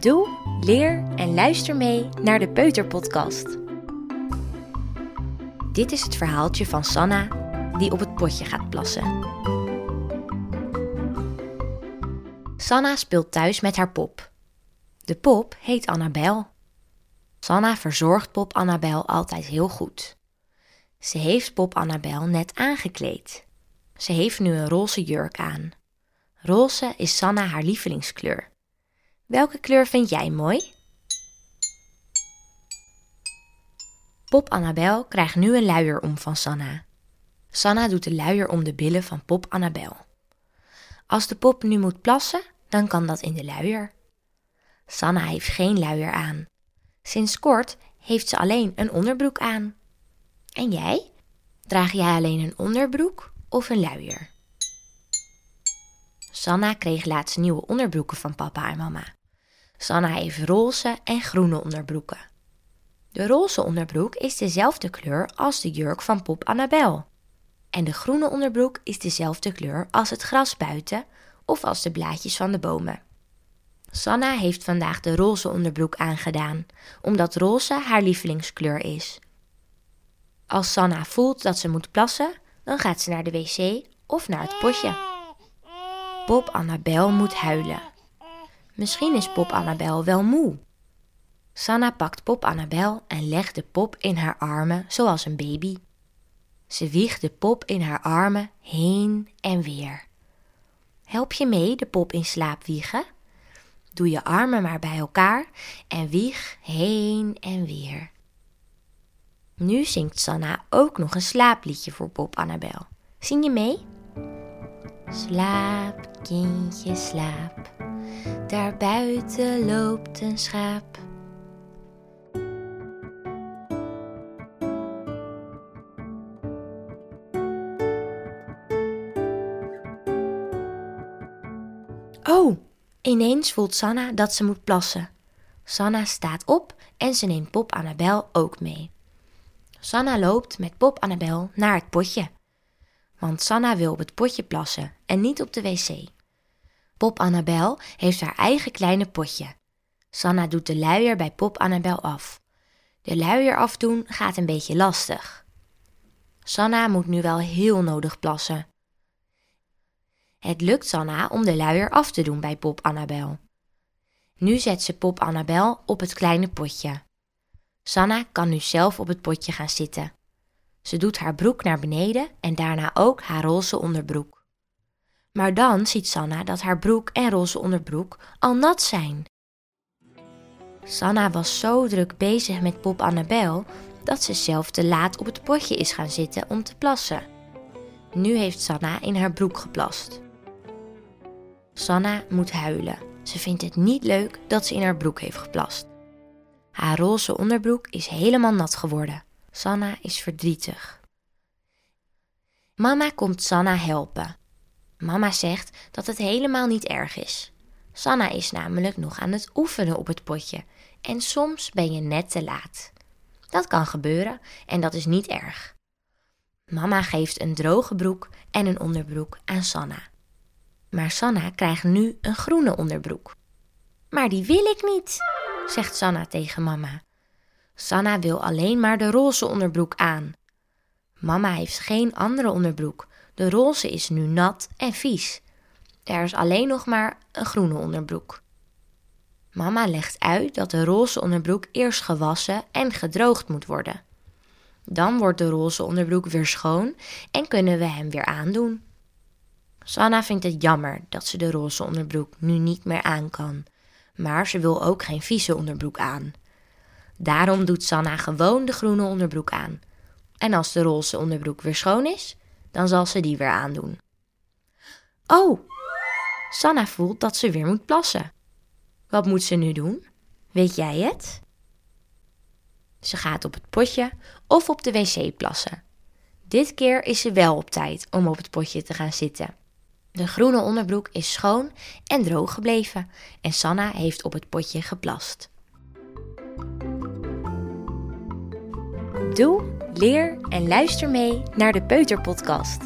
Doe, leer en luister mee naar de Peuterpodcast. Dit is het verhaaltje van Sanna die op het potje gaat plassen. Sanna speelt thuis met haar pop. De pop heet Annabel. Sanna verzorgt pop Annabel altijd heel goed. Ze heeft pop Annabel net aangekleed. Ze heeft nu een roze jurk aan. Roze is Sanna haar lievelingskleur. Welke kleur vind jij mooi? Pop Annabel krijgt nu een luier om van Sanna. Sanna doet de luier om de billen van Pop Annabel. Als de pop nu moet plassen, dan kan dat in de luier. Sanna heeft geen luier aan. Sinds kort heeft ze alleen een onderbroek aan. En jij? Draag jij alleen een onderbroek of een luier? Sanna kreeg laatst nieuwe onderbroeken van papa en mama. Sanna heeft roze en groene onderbroeken. De roze onderbroek is dezelfde kleur als de jurk van pop Annabel. En de groene onderbroek is dezelfde kleur als het gras buiten of als de blaadjes van de bomen. Sanna heeft vandaag de roze onderbroek aangedaan, omdat roze haar lievelingskleur is. Als Sanna voelt dat ze moet plassen, dan gaat ze naar de wc of naar het potje. Pop Annabel moet huilen. Misschien is Pop Annabel wel moe. Sanna pakt Pop Annabel en legt de pop in haar armen zoals een baby. Ze wiegt de pop in haar armen heen en weer. Help je mee de pop in slaap wiegen? Doe je armen maar bij elkaar en wieg heen en weer. Nu zingt Sanna ook nog een slaapliedje voor Pop Annabel. Zing je mee? Slaap, kindje, slaap. Daar buiten loopt een schaap. Oh, ineens voelt Sanna dat ze moet plassen. Sanna staat op en ze neemt Pop Annabel ook mee. Sanna loopt met Pop Annabel naar het potje. Want Sanna wil op het potje plassen en niet op de wc. Pop Annabel heeft haar eigen kleine potje. Sanna doet de luier bij Pop Annabel af. De luier afdoen gaat een beetje lastig. Sanna moet nu wel heel nodig plassen. Het lukt Sanna om de luier af te doen bij Pop Annabel. Nu zet ze Pop Annabel op het kleine potje. Sanna kan nu zelf op het potje gaan zitten. Ze doet haar broek naar beneden en daarna ook haar roze onderbroek. Maar dan ziet Sanna dat haar broek en roze onderbroek al nat zijn. Sanna was zo druk bezig met Pop Annabel dat ze zelf te laat op het potje is gaan zitten om te plassen. Nu heeft Sanna in haar broek geplast. Sanna moet huilen. Ze vindt het niet leuk dat ze in haar broek heeft geplast. Haar roze onderbroek is helemaal nat geworden. Sanna is verdrietig. Mama komt Sanna helpen. Mama zegt dat het helemaal niet erg is. Sanna is namelijk nog aan het oefenen op het potje en soms ben je net te laat. Dat kan gebeuren en dat is niet erg. Mama geeft een droge broek en een onderbroek aan Sanna. Maar Sanna krijgt nu een groene onderbroek. Maar die wil ik niet, zegt Sanna tegen mama. Sanna wil alleen maar de roze onderbroek aan. Mama heeft geen andere onderbroek. De roze is nu nat en vies. Er is alleen nog maar een groene onderbroek. Mama legt uit dat de roze onderbroek eerst gewassen en gedroogd moet worden. Dan wordt de roze onderbroek weer schoon en kunnen we hem weer aandoen. Sanna vindt het jammer dat ze de roze onderbroek nu niet meer aan kan, maar ze wil ook geen vieze onderbroek aan. Daarom doet Sanna gewoon de groene onderbroek aan. En als de roze onderbroek weer schoon is, dan zal ze die weer aandoen. Oh, Sanna voelt dat ze weer moet plassen. Wat moet ze nu doen? Weet jij het? Ze gaat op het potje of op de wc plassen. Dit keer is ze wel op tijd om op het potje te gaan zitten. De groene onderbroek is schoon en droog gebleven en Sanna heeft op het potje geplast. Doe, leer en luister mee naar de Peuterpodcast.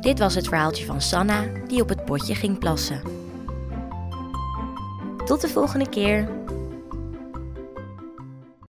Dit was het verhaaltje van Sanna die op het potje ging plassen. Tot de volgende keer.